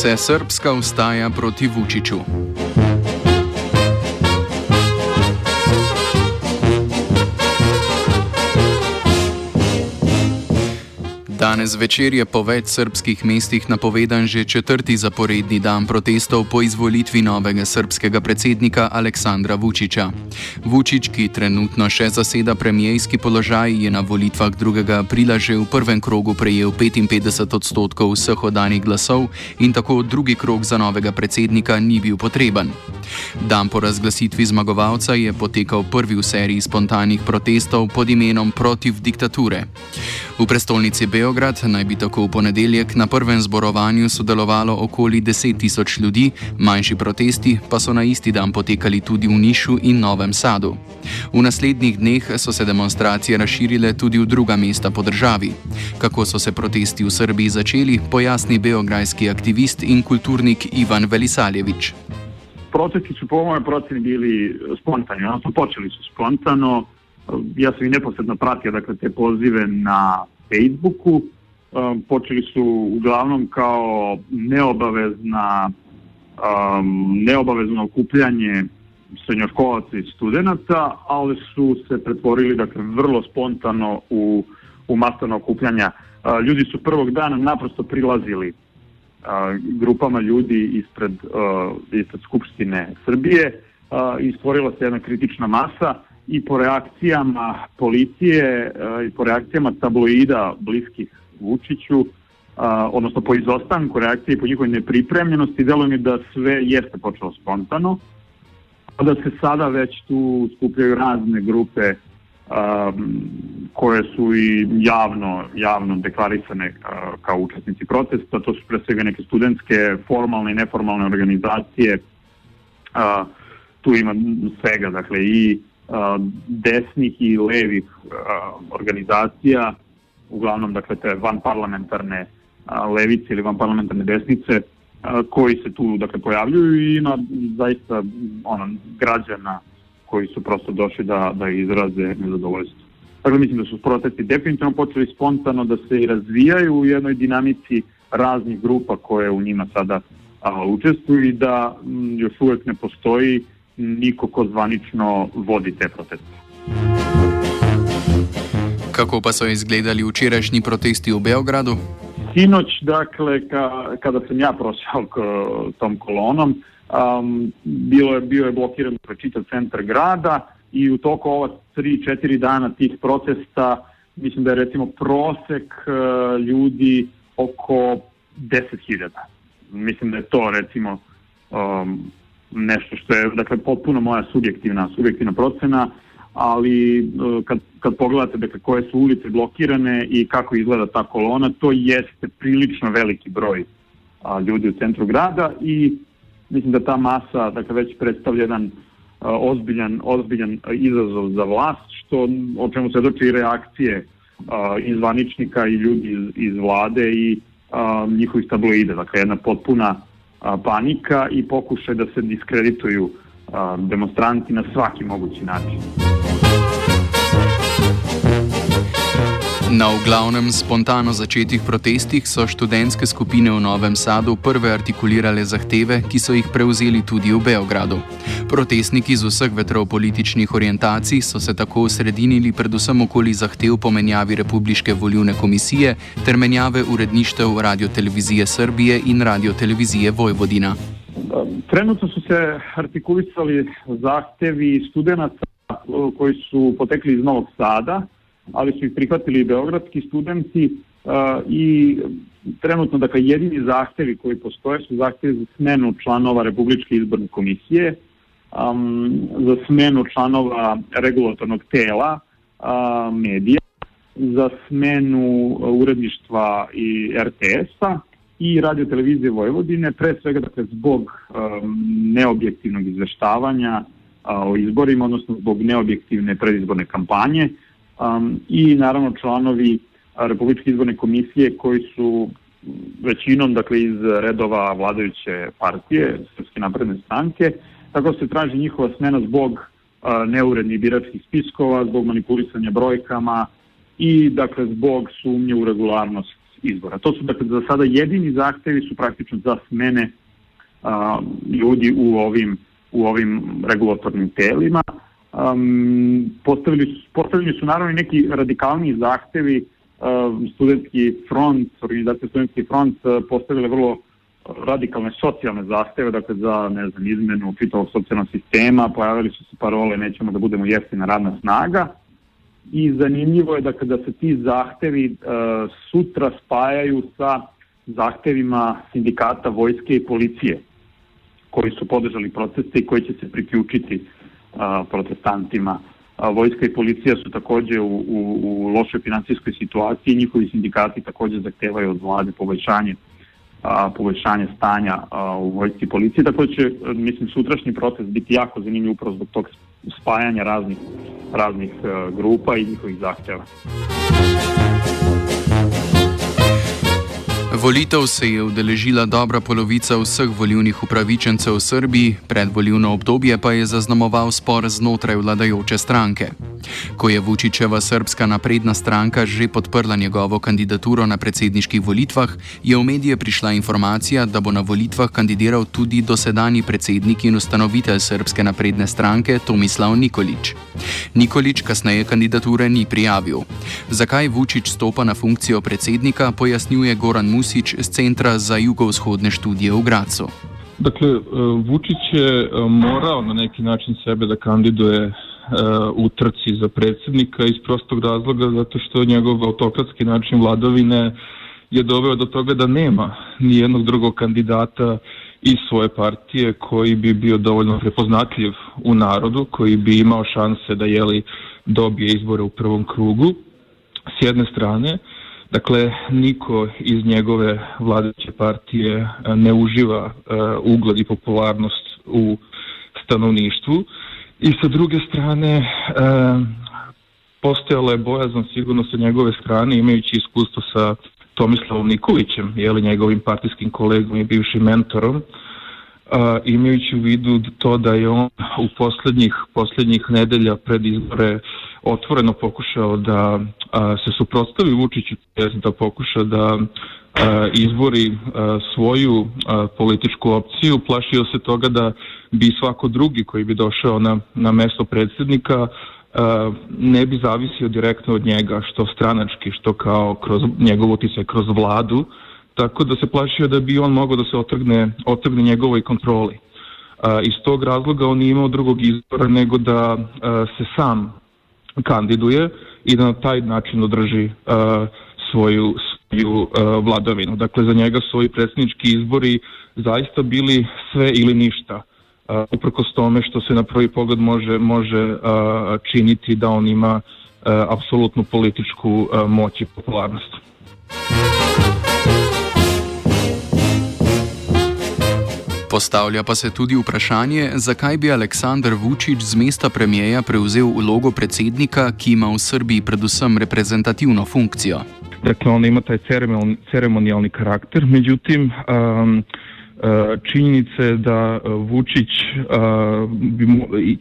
se Srpska ustaja proti Vučiću. Danes večer je po več srpskih mestih napovedan že četrti zaporedni dan protestov po izvolitvi novega srpskega predsednika Aleksandra Vučiča. Vučič, ki trenutno še zaseda premijejski položaj, je na volitvah 2. aprila že v prvem krogu prejel 55 odstotkov vseh oddanih glasov in tako drugi krog za novega predsednika ni bil potreben. Dan po razglasitvi zmagovalca je potekal prvi v seriji spontanih protestov pod imenom Protiv diktature. V prestolnici Beograd naj bi tako v ponedeljek na prvem zborovanju sodelovalo okoli 10 tisoč ljudi, manjši protesti pa so na isti dan potekali tudi v Nišu in Novem Sadu. V naslednjih dneh so se demonstracije razširile tudi v druga mesta po državi. Kako so se protesti v Srbiji začeli, pojasni beograjski aktivist in kulturnik Ivan Velisaljevič. Protesti su po mojoj proceni bili spontani, odnosno počeli su spontano. ja sam i neposredno pratio dakle, te pozive na Facebooku. Um, počeli su uglavnom kao neobavezna um, neobavezno okupljanje srednjoškolaca i studenta, ali su se pretvorili dakle, vrlo spontano u, u masovna okupljanja. Ljudi su prvog dana naprosto prilazili grupama ljudi ispred, uh, ispred Skupštine Srbije uh, i se jedna kritična masa i po reakcijama policije e, i po reakcijama tabloida bliskih Vučiću, odnosno po izostanku reakcije i po njihovoj nepripremljenosti, delo mi da sve jeste počelo spontano, a da se sada već tu skupljaju razne grupe koje su i javno, javno deklarisane uh, kao učesnici protesta, to su pre svega neke studentske, formalne i neformalne organizacije, uh, tu ima svega, dakle i desnih i levih organizacija, uglavnom dakle te vanparlamentarne levice ili vanparlamentarne desnice, koji se tu dakle pojavljuju i ima zaista ono, građana koji su prosto došli da, da izraze nezadovoljstvo. Dakle, mislim da su protesti definitivno počeli spontano da se i razvijaju u jednoj dinamici raznih grupa koje u njima sada a, učestvuju i da m, još uvek ne postoji niko ko zvanično vodi te proteste. Kako pa so izgledali včerajšnji protesti u Beogradu? Sinoć, dakle, ka, kada sam ja prošao k, tom kolonom, um, bilo je, bio je blokiran čitav centar grada i u toku ova 3-4 dana tih protesta, mislim da je recimo prosek uh, ljudi oko 10.000. Mislim da je to recimo um, nešto što je dakle potpuno moja subjektivna subjektivna procena, ali e, kad, kad pogledate dakle, koje su ulice blokirane i kako izgleda ta kolona, to jeste prilično veliki broj a, ljudi u centru grada i mislim da ta masa dakle, već predstavlja jedan a, ozbiljan, ozbiljan izazov za vlast, što, o čemu se doči i reakcije a, zvaničnika i ljudi iz, iz vlade i a, njihovih tabloida. Dakle, jedna potpuna panika i pokušaj da se diskredituju demonstranti na svaki mogući način. Na glavnem spontano začetih protestih so študentske skupine v Novem Sadu prve artikulirale zahteve, ki so jih prevzeli tudi v Beogradu. Protestniki z vseh vetrov političnih orientacij so se tako osredinili predvsem okoli zahtev po menjavi Republike volivne komisije ter menjave uredništev Radio-televizije Srbije in Radio-televizije Vojvodina. Trenutno su se artikulisali zahtevi studenta koji su potekli iz Novog Sada, ali su ih prihvatili i beogradski studenti uh, i trenutno dakle jedini zahtevi koji postoje su zahtevi za smenu članova Republičke izborne komisije, um, za smenu članova regulatornog tela uh, medija, za smenu uredništva i RTS-a i radio televizije Vojvodine, pre svega dakle, zbog um, neobjektivnog izveštavanja uh, o izborima, odnosno zbog neobjektivne predizborne kampanje, um, i naravno članovi Republičke izborne komisije koji su većinom dakle iz redova vladajuće partije Srpske napredne stranke tako se traži njihova smena zbog uh, neurednih biračkih spiskova, zbog manipulisanja brojkama i dakle zbog sumnje u regularnost izbora. To su dakle za sada jedini zahtevi su praktično za smene a, ljudi u ovim, u ovim regulatornim telima. Um, postavili, postavljeni su naravno i neki radikalni zahtevi, um, studentski front, organizacija studentski front uh, postavile vrlo radikalne socijalne zahteve, dakle za ne znam, izmenu čitavog socijalnog sistema, pojavili su se parole nećemo da budemo jeftina radna snaga. I zanimljivo je da kada se ti zahtevi uh, sutra spajaju sa zahtevima sindikata vojske i policije koji su podržali proteste i koji će se priključiti a, protestantima. Vojska i policija su takođe u, u, u lošoj financijskoj situaciji, njihovi sindikati takođe zahtevaju od vlade poboljšanje a, poboljšanje stanja u vojsci i policiji, tako da će, mislim, sutrašnji proces biti jako zanimljiv upravo zbog tog spajanja raznih, raznih a, grupa i njihovih zahteva. Volitev se je udeležila dobra polovica vseh volivnih upravičencev v Srbiji, predvolivno obdobje pa je zaznamoval spor znotraj vladajoče stranke. Ko je Vučičeva srpska napredna stranka že podprla njegovo kandidaturo na predsedniških volitvah, je v medije prišla informacija, da bo na volitvah kandidiral tudi dosedani predsednik in ustanovitelj srpske napredne stranke Tomislav Nikolič. Nikolič kasneje kandidature ni prijavil. Zakaj Vučič stopa na funkcijo predsednika, pojasnjuje Goran Musič z Centra za jugovzhodne študije v Gracu. Dakle, eh, Vučić je eh, morao na neki način sebe da kandiduje u trci za predsjednika iz prostog razloga zato što njegov autokratski način vladavine je doveo do toga da nema ni jednog drugog kandidata iz svoje partije koji bi bio dovoljno prepoznatljiv u narodu, koji bi imao šanse da jeli dobije izbore u prvom krugu. S jedne strane, dakle, niko iz njegove vladajuće partije ne uživa uh, ugled i popularnost u stanovništvu. I sa druge strane, e, postojala je bojazan sigurno sa njegove strane, imajući iskustvo sa Tomislavom Nikolićem, jeli njegovim partijskim kolegom i bivšim mentorom, a, imajući u vidu to da je on u poslednjih, poslednjih nedelja pred izbore otvoreno pokušao da a, se suprotstavi Vučiću, da pokuša da a, izbori a, svoju a, političku opciju, plašio se toga da bi svako drugi koji bi došao na, na mesto predsednika ne bi zavisio direktno od njega, što stranački, što kao kroz njegov utisak kroz vladu, tako da se plašio da bi on mogao da se otrgne, otrgne njegovoj kontroli. Iz tog razloga on nije imao drugog izbora nego da se sam kandiduje i da na taj način održi svoju, svoju vladavinu. Dakle, za njega su ovi predsjednički izbori zaista bili sve ili ništa uprkos tome što se na prvi pogled može, može činiti da on ima apsolutnu političku moć i popularnost. Postavlja pa se tudi vprašanje, zakaj bi Aleksandr Vučić z mesta premijeja prevzel vlogo predsednika, ki ima v Srbiji predvsem reprezentativno funkcijo. Dakle, on ima taj ceremonijalni karakter, međutim, um, činjenica je da Vučić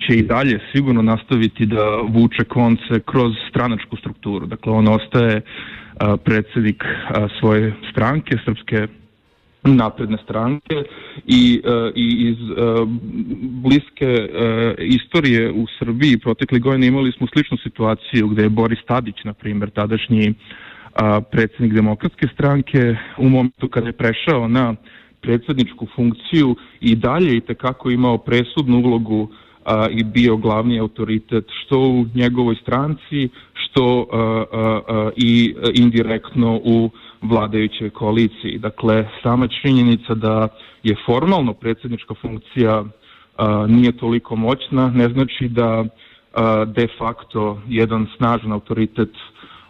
će i dalje sigurno nastaviti da vuče konce kroz stranačku strukturu. Dakle, on ostaje predsednik svoje stranke, Srpske napredne stranke i, i iz bliske istorije u Srbiji protekle godine imali smo sličnu situaciju gde je Boris Tadić, na primjer, tadašnji predsednik demokratske stranke, u momentu kada je prešao na predsedničku funkciju i dalje i tekako imao presudnu ulogu a, i bio glavni autoritet što u njegovoj stranci, što a, a, a, i indirektno u vladajućoj koaliciji. Dakle, sama činjenica da je formalno predsednička funkcija a, nije toliko moćna, ne znači da a, de facto jedan snažan autoritet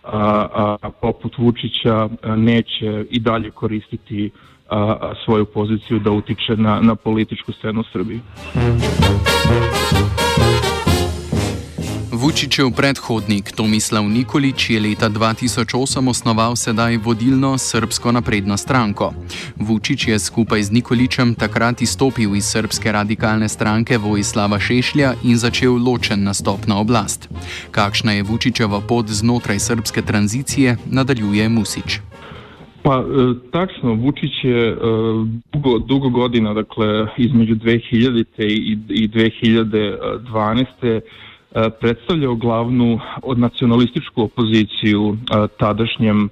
a, a, poput Vučića neće i dalje koristiti a, svoju poziciju da utiče na, na političku scenu u Srbiji. Vučićev predhodnik Tomislav Nikolič je leta 2008 osnoval sedaj vodilno srpsko napredno stranko. Vučić je skupaj z Nikoličem takrat izstopil iz srpske radikalne stranke Vojislava Šešlja in začel ločen nastop na oblast. Kakšna je Vučićeva pot znotraj srpske tranzicije, nadaljuje Musič. Pa e, tačno, Vučić je e, dugo, dugo godina, dakle između 2000. i, i 2012. E, predstavljao glavnu od nacionalističku opoziciju tadašnjem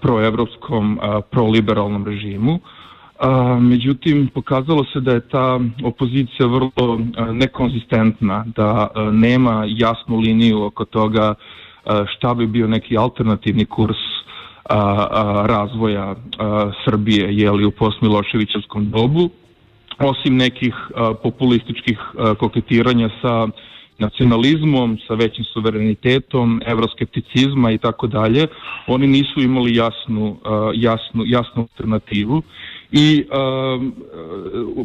proevropskom, proliberalnom režimu. Međutim, pokazalo se da je ta opozicija vrlo nekonzistentna, da nema jasnu liniju oko toga šta bi bio neki alternativni kurs razvoja a, Srbije jeli, u postmiloševićevskom dobu, osim nekih populističkih koketiranja sa nacionalizmom, sa većim suverenitetom, evroskepticizma i tako dalje, oni nisu imali jasnu, jasnu, jasnu alternativu. I uh,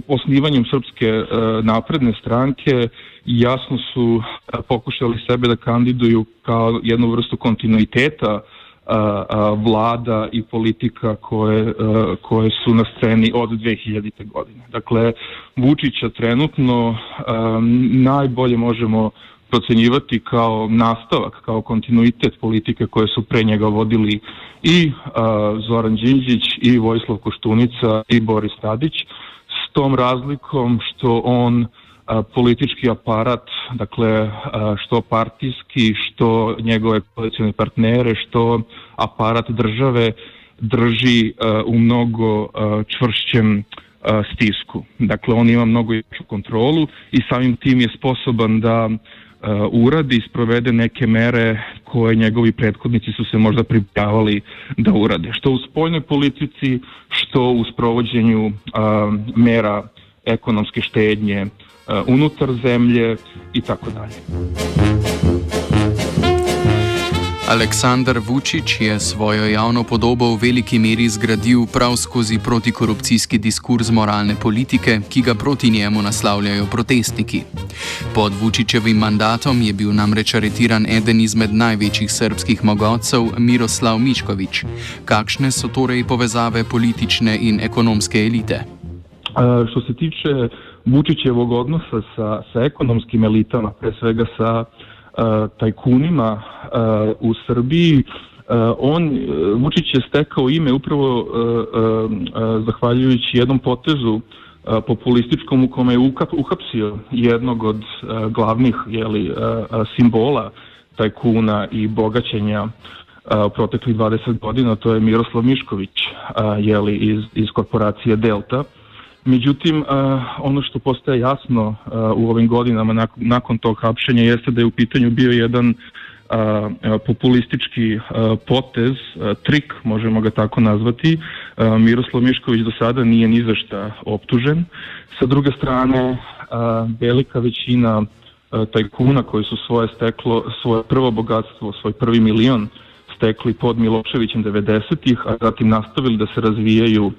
osnivanjem Srpske napredne stranke jasno su pokušali sebe da kandiduju kao jednu vrstu kontinuiteta uh, vlada i politika koje, uh, koje su na sceni od 2000. godine. Dakle, Vučića trenutno najbolje možemo procenjivati kao nastavak, kao kontinuitet politike koje su pre njega vodili i Zoran Đinđić i Vojislav Koštunica i Boris Tadić s tom razlikom što on a, politički aparat, dakle što partijski, što njegove koalicijne partnere, što aparat države drži u mnogo čvršćem stisku. Dakle, on ima mnogo jaču kontrolu i samim tim je sposoban da uradi i sprovede neke mere koje njegovi prethodnici su se možda pripravali da urade. Što u spoljnoj politici, što u sprovođenju mera ekonomske štednje unutar zemlje i tako dalje. Aleksandar Vučić je svojo javno podobo v veliki meri zgradil prav skozi protikorupcijski diskurs moralne politike, ki ga proti njemu naslavljajo protestniki. Pod Vučićevim mandatom je bil namreč aretiran eden izmed največjih srpskih mogotcev, Miroslav Miškovič. Kakšne so torej povezave politične in ekonomske elite? Uh, što se tiče Vučićevog odnosa sa, sa ekonomskim elitama, pre svega sa tajkunima u Srbiji, on, Vučić je stekao ime upravo zahvaljujući jednom potezu populističkom u kome je uhapsio jednog od glavnih jeli, simbola tajkuna i bogaćenja u proteklih 20 godina, to je Miroslav Mišković jeli, iz, iz korporacije Delta. Međutim, ono što postaje jasno u ovim godinama nakon tog hapšenja jeste da je u pitanju bio jedan populistički potez, trik, možemo ga tako nazvati. Miroslav Mišković do sada nije ni za šta optužen. Sa druge strane, velika većina tajkuna koji su svoje steklo, svoje prvo bogatstvo, svoj prvi milion stekli pod Miloševićem 90-ih, a zatim nastavili da se razvijaju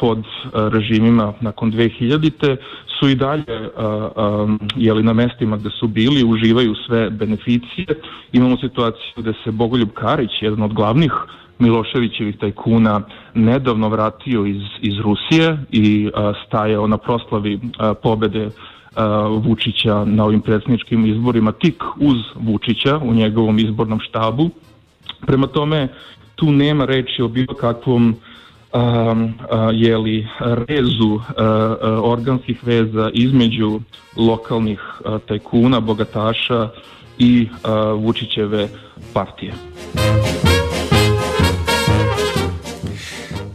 pod režimima nakon 2000-te su i dalje jeli na mestima gde su bili, uživaju sve beneficije. Imamo situaciju gde se Bogoljub Karić, jedan od glavnih Miloševićevih tajkuna, nedavno vratio iz, iz Rusije i stajao na proslavi pobede Vučića na ovim predsjedničkim izborima tik uz Vučića u njegovom izbornom štabu. Prema tome, tu nema reči o bilo kakvom jeli, rezu organskih veza između lokalnih tajkuna, bogataša i Vučićeve partije.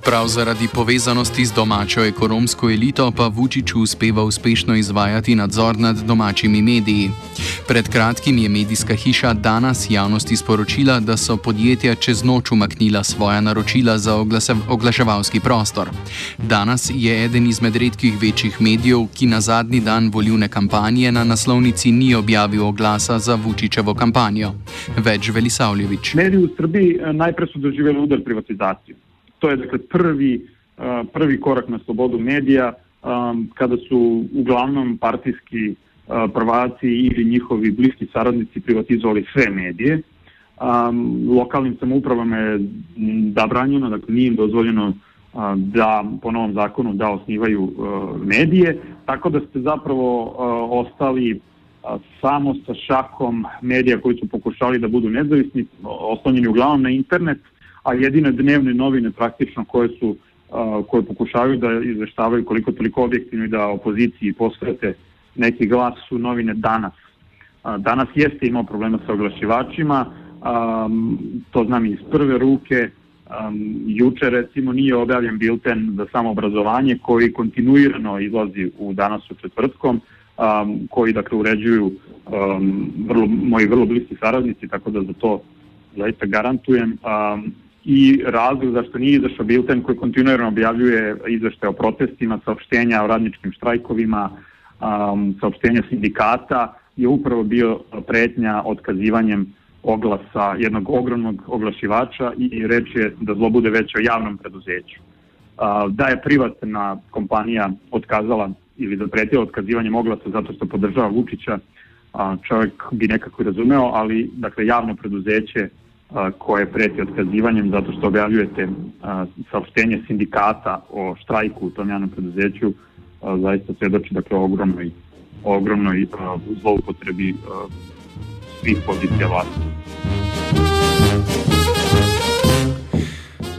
Prav zaradi povezanosti z domačo ekonomsko elito pa Vučiću uspeva uspešno izvajati nadzor nad domačimi mediji. Pred kratkim je medijska hiša danes javnosti sporočila, da so podjetja čez noč umaknila svoja naročila za oglaševalski prostor. Danes je eden izmed redkih večjih medijev, ki na zadnji dan volivne kampanje na naslovnici ni objavil oglasa za Vučićevo kampanjo. Več Velisavljevič. Mediji v Srbiji eh, najprej so doživeli udar privatizacije. To je dakle prvi, prvi korak na slobodu medija kada su uglavnom partijski prvaci ili njihovi bliski saradnici privatizovali sve medije. Lokalnim samoupravama je zabranjeno, dakle nije im dozvoljeno da po novom zakonu da osnivaju medije, tako da ste zapravo ostali samo sa šakom medija koji su pokušali da budu nezavisni, oslonjeni uglavnom na internet, a jedine dnevne novine praktično koje su koje pokušavaju da izveštavaju koliko toliko objektivno i da opoziciji posvete neki glas su novine danas. Danas jeste imao problema sa oglašivačima, to znam iz prve ruke, juče recimo nije objavljen bilten za samoobrazovanje koji kontinuirano izlazi u danas u četvrtkom, koji dakle uređuju vrlo, moji vrlo bliski saradnici, tako da za to zaista garantujem i razlog zašto nije izašao Bilten koji kontinuirano objavljuje izvešte o protestima, saopštenja o radničkim štrajkovima, um, saopštenja sindikata je upravo bio pretnja otkazivanjem oglasa jednog ogromnog oglašivača i reč je da zlo bude već o javnom preduzeću. Da je privatna kompanija otkazala ili zapretila otkazivanjem oglasa zato što podržava Vučića, uh, čovjek bi nekako razumeo, ali dakle javno preduzeće koje preti otkazivanjem zato što objavljujete saopštenje sindikata o štrajku u tom javnom preduzeću zaista svedoči dakle ogromnoj ogromnoj zloupotrebi svih pozicija vlasti.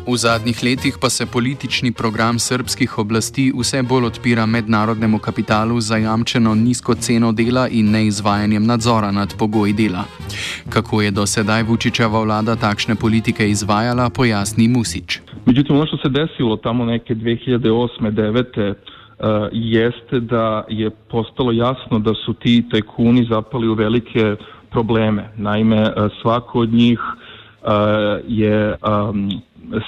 V zadnjih letih pa se politični program srpskih oblasti vse bolj odpira mednarodnemu kapitalu za jamčeno nizko ceno dela in neizvajanjem nadzora nad pogoji dela. Kako je do sedaj Vučičeva vlada takšne politike izvajala, pojasni Musič. Međutim, ono što se desilo tamo neke 2008-2009 uh, jeste da je postalo jasno da su ti tajkuni zapali u velike probleme. Naime, uh, svako od njih uh, je um,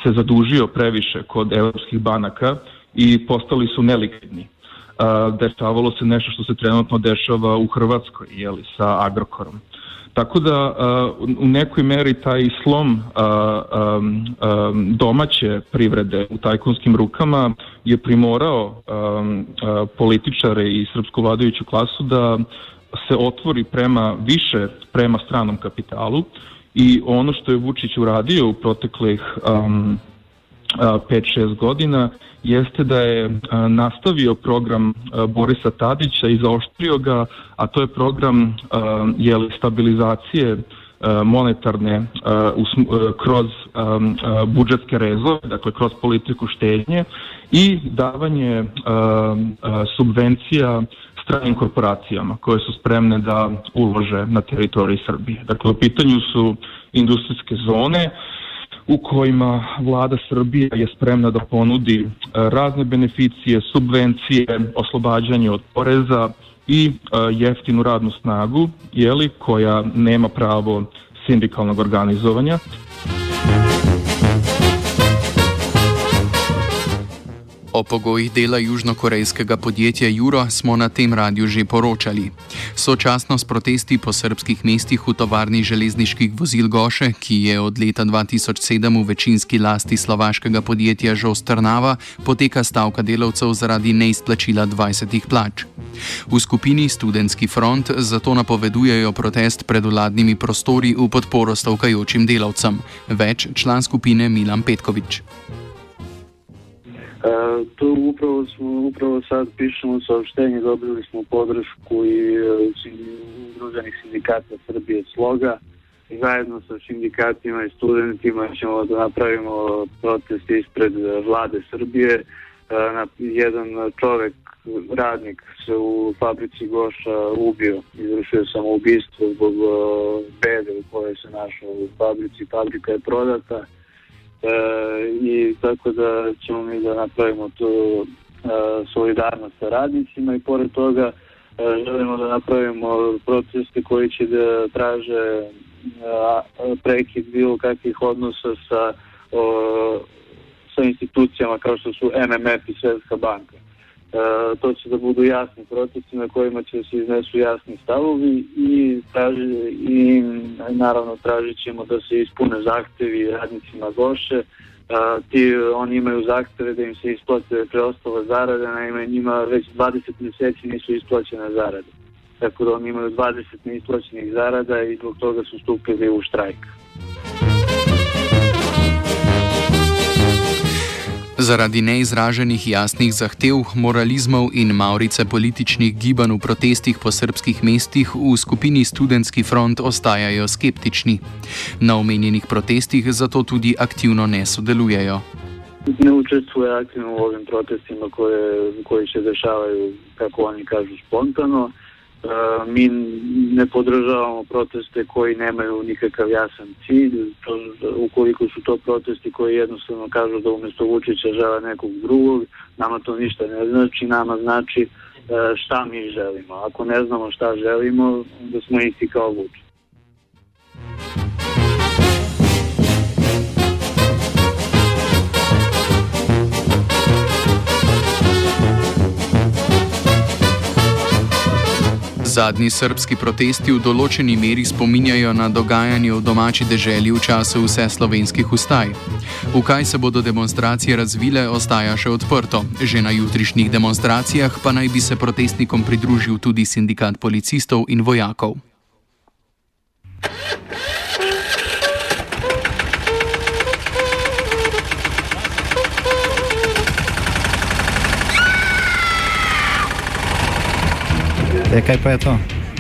se zadužio previše kod evropskih banaka i postali su nelikvidni. Dešavalo se nešto što se trenutno dešava u Hrvatskoj, jeli, sa Agrokorom. Tako da u nekoj meri taj slom domaće privrede u tajkunskim rukama je primorao političare i srpsku vladajuću klasu da se otvori prema više prema stranom kapitalu i ono što je Vučić uradio u proteklih um, 5-6 godina jeste da je nastavio program Borisa Tadića i zaoštrio ga, a to je program jeli, stabilizacije monetarne kroz budžetske rezove, dakle kroz politiku štednje i davanje subvencija stranim korporacijama koje su spremne da ulože na teritoriji Srbije. Dakle, u pitanju su industrijske zone u kojima vlada Srbije je spremna da ponudi e, razne beneficije, subvencije, oslobađanje od poreza i e, jeftinu radnu snagu, jeli, koja nema pravo sindikalnog organizovanja. O pogojih dela južnokorejskega podjetja Juro smo na tem radiju že poročali. Sočasno s protesti po srpskih mestih v tovarni železniških vozil Goše, ki je od leta 2007 v večinski lasti slovaškega podjetja Žostrnava, poteka stavka delavcev zaradi neizplačila 20 plač. V skupini Studentski front zato napovedujejo protest pred vladnimi prostori v podporo stavkajočim delavcem. Več član skupine Milan Petkovič. E, tu upravo smo, upravo sad pišemo saopštenje, dobili smo podršku i e, udruženih sindikata Srbije Sloga. I zajedno sa sindikatima i studentima ćemo da napravimo protest ispred vlade Srbije. E, na, jedan čovek, radnik se u fabrici Goša ubio, izvršio samoubistvo zbog bede u kojoj se našao u fabrici, fabrika je prodata i tako da ćemo mi da napravimo tu e, solidarnost sa radnicima i pored toga e, želimo da napravimo procese koji će da traže e, prekid bilo kakvih odnosa sa o, sa institucijama kao što su MMF i Svetska banka. E, to će da budu jasni procesi na kojima će se iznesu jasni stavovi i, traži, i naravno tražit ćemo da se ispune zahtevi radnicima Goše. E, ti, oni imaju zahteve da im se isplate preostale zarade, naime njima već 20 mjeseci nisu isplaćene zarade. Tako da oni imaju 20 neisplaćenih zarada i zbog toga su stupili u štrajk. Zaradi neizraženih jasnih zahtev, moralizmov in maurice političnih gibanj v protestih po srpskih mestih v skupini Studentski front ostajajo skeptični. Na omenjenih protestih zato tudi aktivno ne sodelujejo. Ne učestvuje aktivno v ovim protestima koje, koji se dešavaju, kako oni kažu, spontano. E, mi ne podržavamo proteste koji nemaju nikakav jasan cilj, to, ukoliko su to protesti koji jednostavno kažu da umjesto Vučića žele nekog drugog, nama to ništa ne znači, nama znači e, šta mi želimo. Ako ne znamo šta želimo, da smo isti kao Vučić. Zadnji srpski protesti v določeni meri spominjajo na dogajanje v domači deželi v času vse slovenskih ustaj. V kaj se bodo demonstracije razvile, ostaja še odprto. Že na jutrišnjih demonstracijah pa naj bi se protestnikom pridružil tudi sindikat policistov in vojakov. Kaj pa je to?